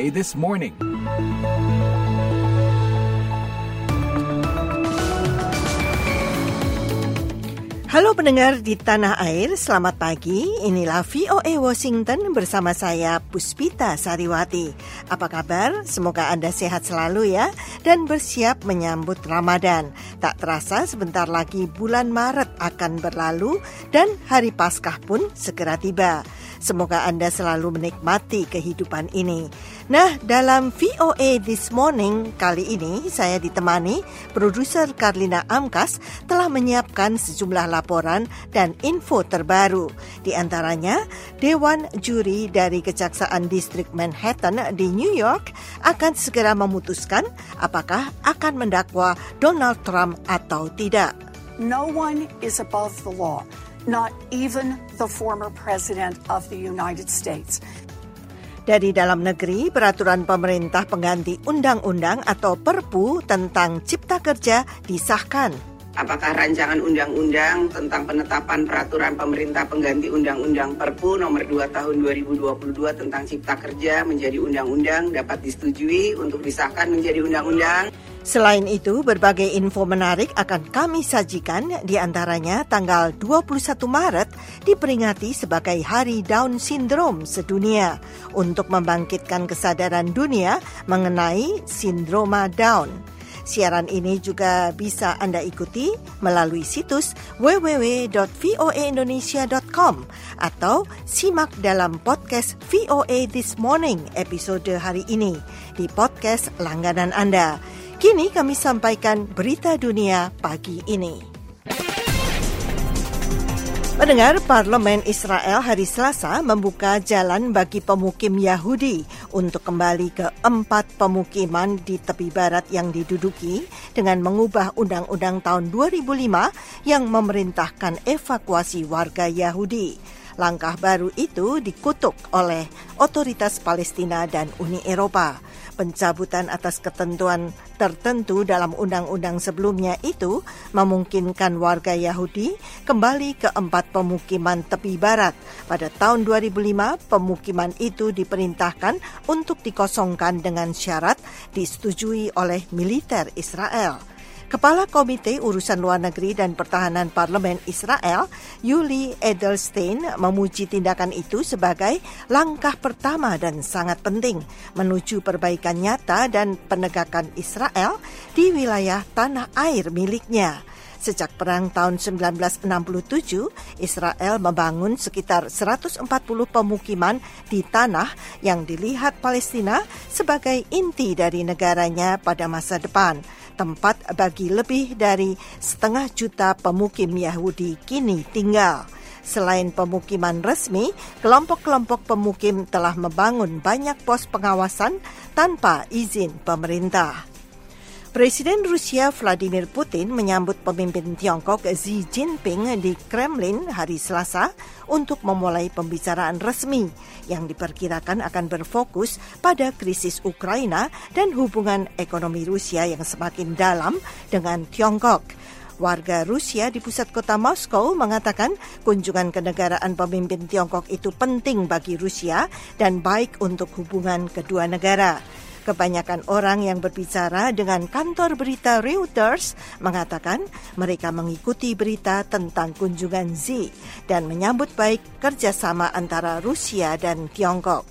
VOA This Morning. Halo pendengar di tanah air, selamat pagi. Inilah VOA Washington bersama saya Puspita Sariwati. Apa kabar? Semoga Anda sehat selalu ya dan bersiap menyambut Ramadan. Tak terasa sebentar lagi bulan Maret akan berlalu dan hari Paskah pun segera tiba. Semoga Anda selalu menikmati kehidupan ini. Nah, dalam VOA This Morning kali ini saya ditemani produser Karlina Amkas telah menyiapkan sejumlah laporan dan info terbaru. Di antaranya, Dewan Juri dari Kejaksaan Distrik Manhattan di New York akan segera memutuskan apakah akan mendakwa Donald Trump atau tidak. No one is above the law not even the former president of the United States. Dari dalam negeri, peraturan pemerintah pengganti undang-undang atau Perpu tentang Cipta Kerja disahkan. Apakah rancangan undang-undang tentang penetapan peraturan pemerintah pengganti undang-undang Perpu nomor 2 tahun 2022 tentang Cipta Kerja menjadi undang-undang dapat disetujui untuk disahkan menjadi undang-undang? Selain itu, berbagai info menarik akan kami sajikan di antaranya tanggal 21 Maret diperingati sebagai Hari Down Syndrome sedunia untuk membangkitkan kesadaran dunia mengenai sindroma Down. Siaran ini juga bisa Anda ikuti melalui situs www.voaindonesia.com atau simak dalam podcast VOA This Morning episode hari ini di podcast langganan Anda. Kini kami sampaikan berita dunia pagi ini. Pendengar Parlemen Israel hari Selasa membuka jalan bagi pemukim Yahudi untuk kembali ke empat pemukiman di tepi barat yang diduduki dengan mengubah Undang-Undang tahun 2005 yang memerintahkan evakuasi warga Yahudi. Langkah baru itu dikutuk oleh otoritas Palestina dan Uni Eropa. Pencabutan atas ketentuan tertentu dalam undang-undang sebelumnya itu memungkinkan warga Yahudi kembali ke empat pemukiman tepi barat. Pada tahun 2005, pemukiman itu diperintahkan untuk dikosongkan dengan syarat disetujui oleh militer Israel. Kepala Komite Urusan Luar Negeri dan Pertahanan Parlemen Israel, Yuli Edelstein, memuji tindakan itu sebagai langkah pertama dan sangat penting menuju perbaikan nyata dan penegakan Israel di wilayah tanah air miliknya. Sejak perang tahun 1967, Israel membangun sekitar 140 pemukiman di tanah yang dilihat Palestina sebagai inti dari negaranya pada masa depan tempat bagi lebih dari setengah juta pemukim Yahudi kini tinggal. Selain pemukiman resmi, kelompok-kelompok pemukim telah membangun banyak pos pengawasan tanpa izin pemerintah. Presiden Rusia Vladimir Putin menyambut pemimpin Tiongkok Xi Jinping di Kremlin hari Selasa untuk memulai pembicaraan resmi yang diperkirakan akan berfokus pada krisis Ukraina dan hubungan ekonomi Rusia yang semakin dalam dengan Tiongkok. Warga Rusia di pusat kota Moskow mengatakan kunjungan kenegaraan pemimpin Tiongkok itu penting bagi Rusia dan baik untuk hubungan kedua negara. Kebanyakan orang yang berbicara dengan kantor berita Reuters mengatakan mereka mengikuti berita tentang kunjungan Xi dan menyambut baik kerjasama antara Rusia dan Tiongkok.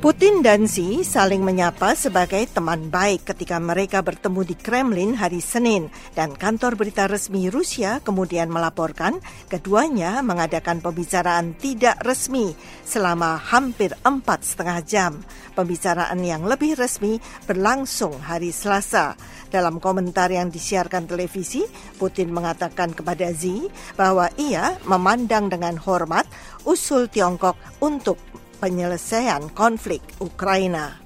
Putin dan Xi saling menyapa sebagai teman baik ketika mereka bertemu di Kremlin hari Senin dan kantor berita resmi Rusia kemudian melaporkan keduanya mengadakan pembicaraan tidak resmi selama hampir empat setengah jam. Pembicaraan yang lebih resmi berlangsung hari Selasa. Dalam komentar yang disiarkan televisi, Putin mengatakan kepada Xi bahwa ia memandang dengan hormat usul Tiongkok untuk penyelesaian konflik Ukraina.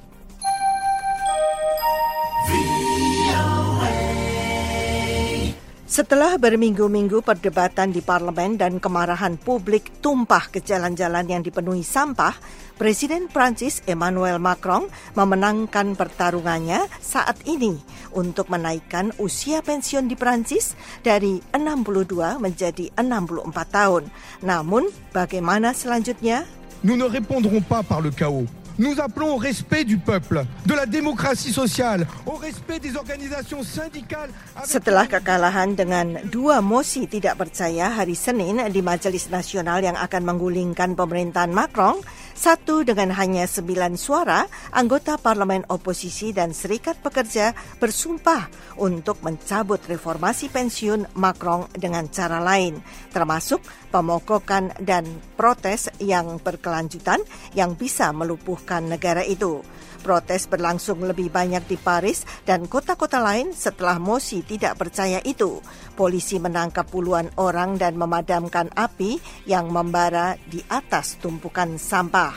Setelah berminggu-minggu perdebatan di parlemen dan kemarahan publik tumpah ke jalan-jalan yang dipenuhi sampah, Presiden Prancis Emmanuel Macron memenangkan pertarungannya saat ini untuk menaikkan usia pensiun di Prancis dari 62 menjadi 64 tahun. Namun, bagaimana selanjutnya? Nous ne répondrons pas par le chaos. Nous appelons au respect du peuple, de la démocratie sociale, au respect des organisations syndicales. Setelah kekalahan dengan dua mosi tidak percaya hari Senin di Majelis Nasional yang akan menggulingkan pemerintahan Macron, satu dengan hanya sembilan suara, anggota parlemen oposisi dan serikat pekerja bersumpah untuk mencabut reformasi pensiun Macron dengan cara lain, termasuk pemogokan dan protes yang berkelanjutan yang bisa melumpuhkan negara itu. Protes berlangsung lebih banyak di Paris dan kota-kota lain setelah Mosi tidak percaya itu. Polisi menangkap puluhan orang dan memadamkan api yang membara di atas tumpukan sampah.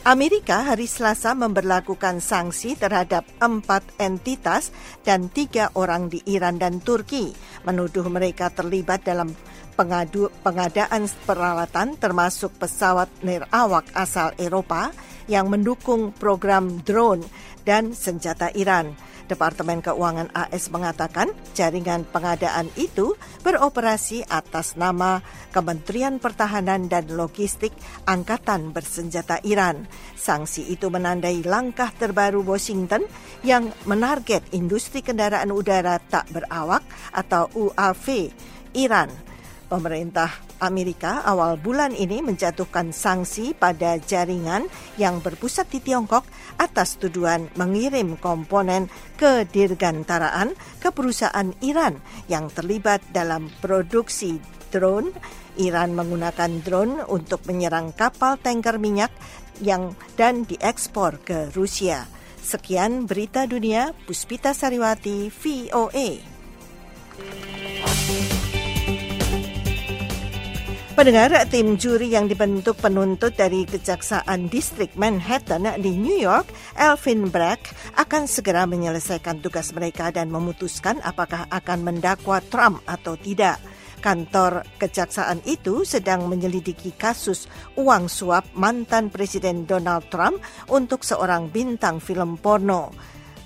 Amerika hari Selasa memberlakukan sanksi terhadap empat entitas dan tiga orang di Iran dan Turki, menuduh mereka terlibat dalam pengadu, pengadaan peralatan termasuk pesawat nirawak asal Eropa yang mendukung program drone dan senjata Iran. Departemen Keuangan AS mengatakan jaringan pengadaan itu beroperasi atas nama Kementerian Pertahanan dan Logistik Angkatan Bersenjata Iran. Sanksi itu menandai langkah terbaru Washington yang menarget industri kendaraan udara tak berawak atau UAV Iran. Pemerintah Amerika awal bulan ini menjatuhkan sanksi pada jaringan yang berpusat di Tiongkok atas tuduhan mengirim komponen ke dirgantaraan ke perusahaan Iran yang terlibat dalam produksi drone. Iran menggunakan drone untuk menyerang kapal tanker minyak yang dan diekspor ke Rusia. Sekian berita dunia, Puspita Sariwati, VOA. Pendengar, tim juri yang dibentuk penuntut dari Kejaksaan Distrik Manhattan di New York, Elvin Bragg, akan segera menyelesaikan tugas mereka dan memutuskan apakah akan mendakwa Trump atau tidak. Kantor kejaksaan itu sedang menyelidiki kasus uang suap mantan Presiden Donald Trump untuk seorang bintang film porno.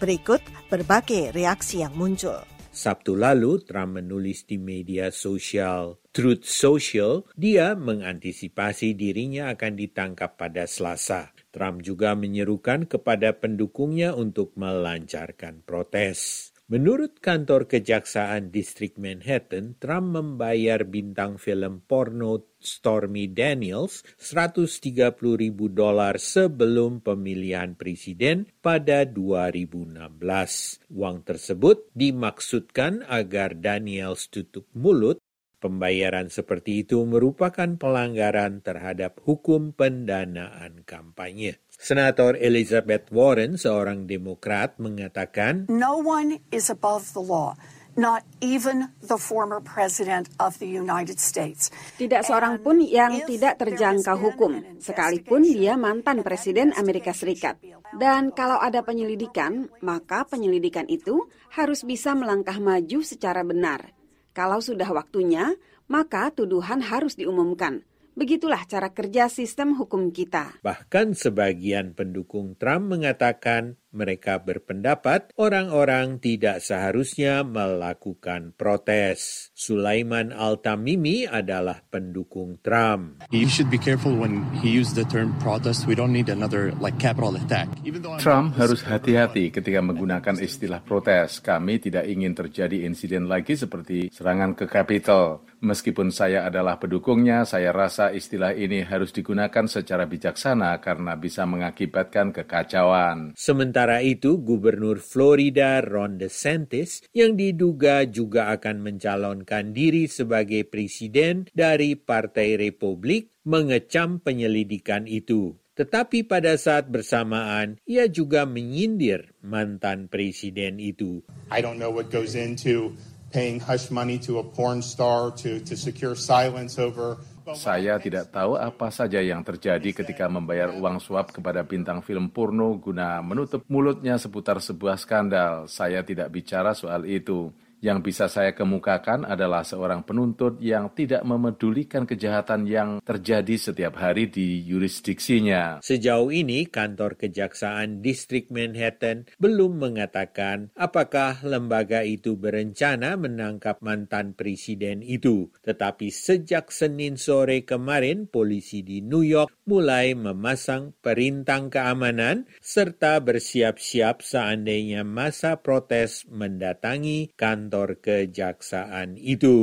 Berikut berbagai reaksi yang muncul. Sabtu lalu, Trump menulis di media sosial Truth Social, dia mengantisipasi dirinya akan ditangkap pada Selasa. Trump juga menyerukan kepada pendukungnya untuk melancarkan protes. Menurut kantor kejaksaan distrik Manhattan, Trump membayar bintang film porno Stormy Daniels 130 ribu dolar sebelum pemilihan presiden pada 2016. Uang tersebut dimaksudkan agar Daniels tutup mulut Pembayaran seperti itu merupakan pelanggaran terhadap hukum pendanaan kampanye. Senator Elizabeth Warren, seorang Demokrat, mengatakan, No one is above the law. Not even the former president of the United States. Tidak seorang pun yang tidak terjangkau hukum, sekalipun dia mantan presiden Amerika Serikat. Dan kalau ada penyelidikan, maka penyelidikan itu harus bisa melangkah maju secara benar. Kalau sudah waktunya, maka tuduhan harus diumumkan. Begitulah cara kerja sistem hukum kita. Bahkan sebagian pendukung Trump mengatakan mereka berpendapat orang-orang tidak seharusnya melakukan protes. Sulaiman Al-Tamimi adalah pendukung Trump. You should be careful when he used the term protest. We don't need another like capital attack. Trump harus hati-hati ketika menggunakan istilah protes. Kami tidak ingin terjadi insiden lagi seperti serangan ke Capitol. Meskipun saya adalah pendukungnya, saya rasa istilah ini harus digunakan secara bijaksana karena bisa mengakibatkan kekacauan. Sementara Sementara itu, Gubernur Florida Ron DeSantis yang diduga juga akan mencalonkan diri sebagai presiden dari Partai Republik mengecam penyelidikan itu. Tetapi pada saat bersamaan, ia juga menyindir mantan presiden itu. I don't know what goes into paying hush money to a porn star to, to secure silence over saya tidak tahu apa saja yang terjadi ketika membayar uang suap kepada bintang film porno guna menutup mulutnya seputar sebuah skandal. Saya tidak bicara soal itu. Yang bisa saya kemukakan adalah seorang penuntut yang tidak memedulikan kejahatan yang terjadi setiap hari di yurisdiksinya. Sejauh ini, kantor Kejaksaan Distrik Manhattan belum mengatakan apakah lembaga itu berencana menangkap mantan presiden itu. Tetapi sejak Senin sore kemarin, polisi di New York mulai memasang perintang keamanan serta bersiap-siap seandainya masa protes mendatangi kantor kantor kejaksaan itu.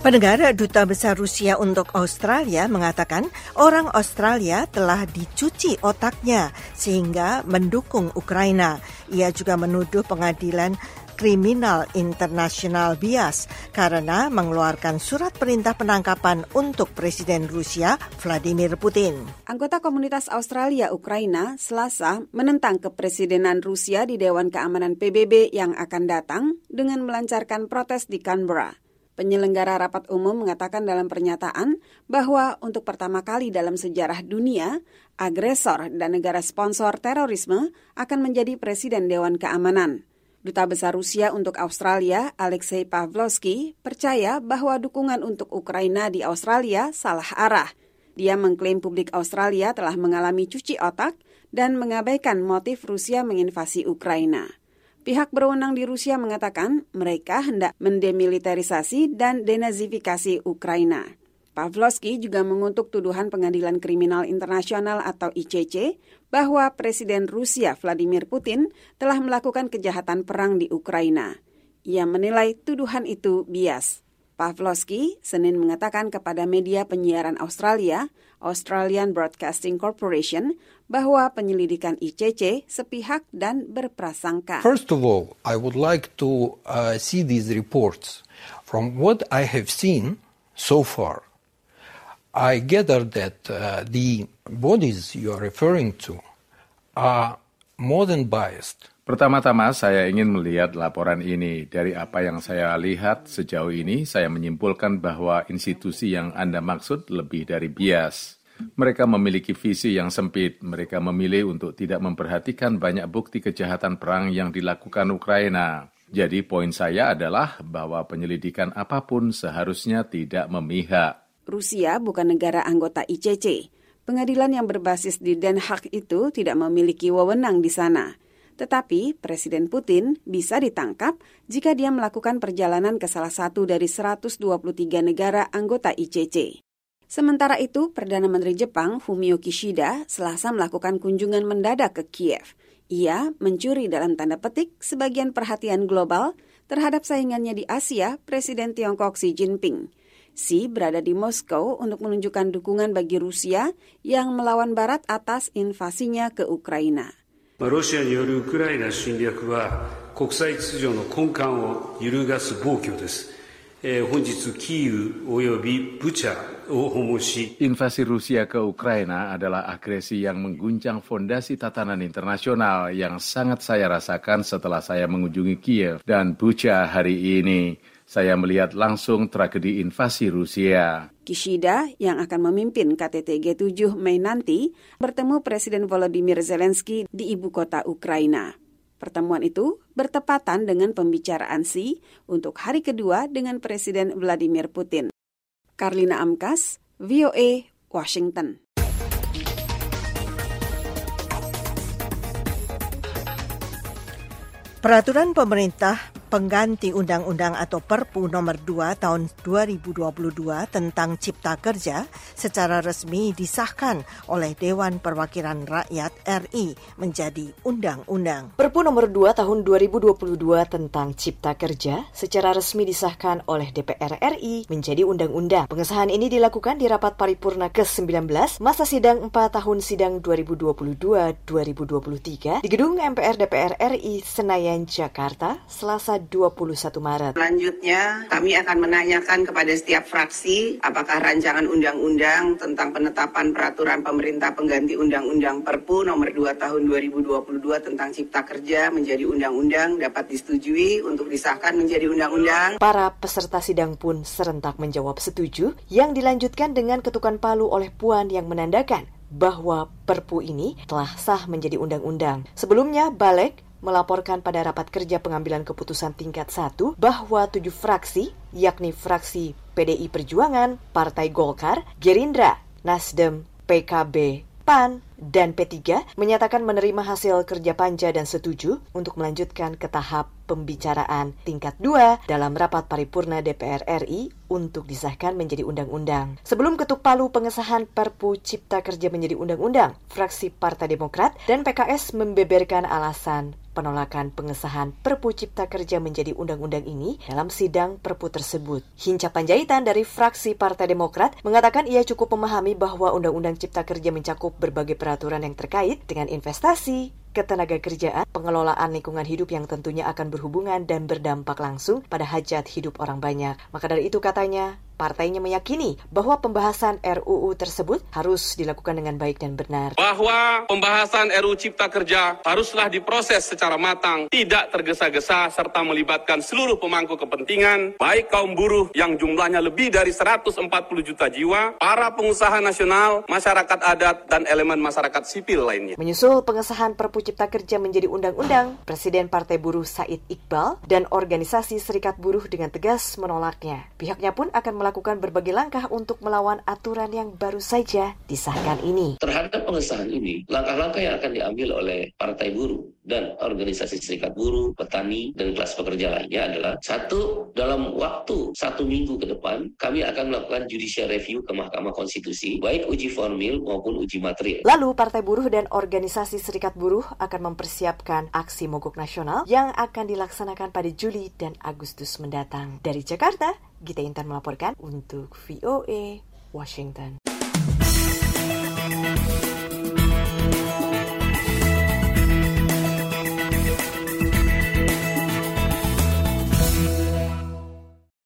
Pendengar Duta Besar Rusia untuk Australia mengatakan orang Australia telah dicuci otaknya sehingga mendukung Ukraina. Ia juga menuduh pengadilan kriminal internasional bias karena mengeluarkan surat perintah penangkapan untuk Presiden Rusia Vladimir Putin. Anggota komunitas Australia Ukraina Selasa menentang kepresidenan Rusia di Dewan Keamanan PBB yang akan datang dengan melancarkan protes di Canberra. Penyelenggara rapat umum mengatakan dalam pernyataan bahwa untuk pertama kali dalam sejarah dunia, agresor dan negara sponsor terorisme akan menjadi presiden Dewan Keamanan. Duta Besar Rusia untuk Australia, Alexei Pavlovsky, percaya bahwa dukungan untuk Ukraina di Australia salah arah. Dia mengklaim publik Australia telah mengalami cuci otak dan mengabaikan motif Rusia menginvasi Ukraina. Pihak berwenang di Rusia mengatakan mereka hendak mendemilitarisasi dan denazifikasi Ukraina. Pavlovsky juga mengutuk tuduhan Pengadilan Kriminal Internasional atau ICC bahwa Presiden Rusia Vladimir Putin telah melakukan kejahatan perang di Ukraina. Ia menilai tuduhan itu bias. Pavlovsky Senin mengatakan kepada media penyiaran Australia, Australian Broadcasting Corporation, bahwa penyelidikan ICC sepihak dan berprasangka. First of all, I would like to uh, see these reports. From what I have seen so far, I gather that uh, the bodies you are referring to are more than biased. Pertama-tama saya ingin melihat laporan ini. Dari apa yang saya lihat sejauh ini, saya menyimpulkan bahwa institusi yang Anda maksud lebih dari bias. Mereka memiliki visi yang sempit. Mereka memilih untuk tidak memperhatikan banyak bukti kejahatan perang yang dilakukan Ukraina. Jadi poin saya adalah bahwa penyelidikan apa pun seharusnya tidak memihak. Rusia bukan negara anggota ICC. Pengadilan yang berbasis di Den Haag itu tidak memiliki wewenang di sana. Tetapi Presiden Putin bisa ditangkap jika dia melakukan perjalanan ke salah satu dari 123 negara anggota ICC. Sementara itu, Perdana Menteri Jepang Fumio Kishida selasa melakukan kunjungan mendadak ke Kiev. Ia mencuri dalam tanda petik sebagian perhatian global terhadap saingannya di Asia, Presiden Tiongkok Xi Jinping. Xi berada di Moskow untuk menunjukkan dukungan bagi Rusia yang melawan Barat atas invasinya ke Ukraina. ロシアによるウクライナ侵略は国際秩序の根幹を揺るがす暴挙です。本日キーウ及びブチャ Invasi Rusia ke Ukraina adalah agresi yang mengguncang fondasi tatanan internasional yang sangat saya rasakan setelah saya mengunjungi Kiev dan Bucha hari ini saya melihat langsung tragedi invasi Rusia. Kishida yang akan memimpin KTT G7 Mei nanti bertemu Presiden Volodymyr Zelensky di ibu kota Ukraina. Pertemuan itu bertepatan dengan pembicaraan Xi untuk hari kedua dengan Presiden Vladimir Putin. Karlina Amkas, VOA, Washington. Peraturan pemerintah pengganti Undang-Undang atau Perpu nomor 2 tahun 2022 tentang Cipta Kerja secara resmi disahkan oleh Dewan Perwakilan Rakyat RI menjadi undang-undang. Perpu nomor 2 tahun 2022 tentang Cipta Kerja secara resmi disahkan oleh DPR RI menjadi undang-undang. Pengesahan ini dilakukan di rapat paripurna ke-19 masa sidang 4 tahun sidang 2022-2023 di gedung MPR DPR RI Senayan, Jakarta, Selasa 21 Maret. Selanjutnya, kami akan menanyakan kepada setiap fraksi apakah rancangan undang-undang tentang penetapan peraturan pemerintah pengganti undang-undang Perpu nomor 2 tahun 2022 tentang Cipta Kerja menjadi undang-undang dapat disetujui untuk disahkan menjadi undang-undang. Para peserta sidang pun serentak menjawab setuju yang dilanjutkan dengan ketukan palu oleh Puan yang menandakan bahwa Perpu ini telah sah menjadi undang-undang. Sebelumnya, Balek melaporkan pada rapat kerja pengambilan keputusan tingkat 1 bahwa tujuh fraksi, yakni fraksi PDI Perjuangan, Partai Golkar, Gerindra, Nasdem, PKB, PAN, dan P3 menyatakan menerima hasil kerja panja dan setuju untuk melanjutkan ke tahap pembicaraan tingkat 2 dalam rapat paripurna DPR RI untuk disahkan menjadi undang-undang. Sebelum ketuk palu pengesahan Perpu Cipta Kerja menjadi undang-undang, fraksi Partai Demokrat dan PKS membeberkan alasan penolakan pengesahan Perpu Cipta Kerja menjadi undang-undang ini dalam sidang Perpu tersebut. Hinca Panjaitan dari fraksi Partai Demokrat mengatakan ia cukup memahami bahwa Undang-Undang Cipta Kerja mencakup berbagai peraturan yang terkait dengan investasi, ketenaga kerjaan, pengelolaan lingkungan hidup yang tentunya akan berhubungan dan berdampak langsung pada hajat hidup orang banyak. Maka dari itu katanya, partainya meyakini bahwa pembahasan RUU tersebut harus dilakukan dengan baik dan benar. Bahwa pembahasan RUU Cipta Kerja haruslah diproses secara matang, tidak tergesa-gesa serta melibatkan seluruh pemangku kepentingan, baik kaum buruh yang jumlahnya lebih dari 140 juta jiwa, para pengusaha nasional, masyarakat adat, dan elemen masyarakat sipil lainnya. Menyusul pengesahan Perpu Cipta Kerja menjadi undang-undang, Presiden Partai Buruh Said Iqbal dan organisasi Serikat Buruh dengan tegas menolaknya. Pihaknya pun akan melakukan berbagai langkah untuk melawan aturan yang baru saja disahkan ini. Terhadap pengesahan ini, langkah-langkah yang akan diambil oleh Partai Buruh dan organisasi serikat buruh, petani, dan kelas pekerja lainnya adalah satu, dalam waktu satu minggu ke depan, kami akan melakukan judicial review ke Mahkamah Konstitusi, baik uji formil maupun uji material. Lalu, Partai Buruh dan organisasi serikat buruh akan mempersiapkan aksi mogok nasional yang akan dilaksanakan pada Juli dan Agustus mendatang. Dari Jakarta, Gita Intan melaporkan untuk VOA Washington.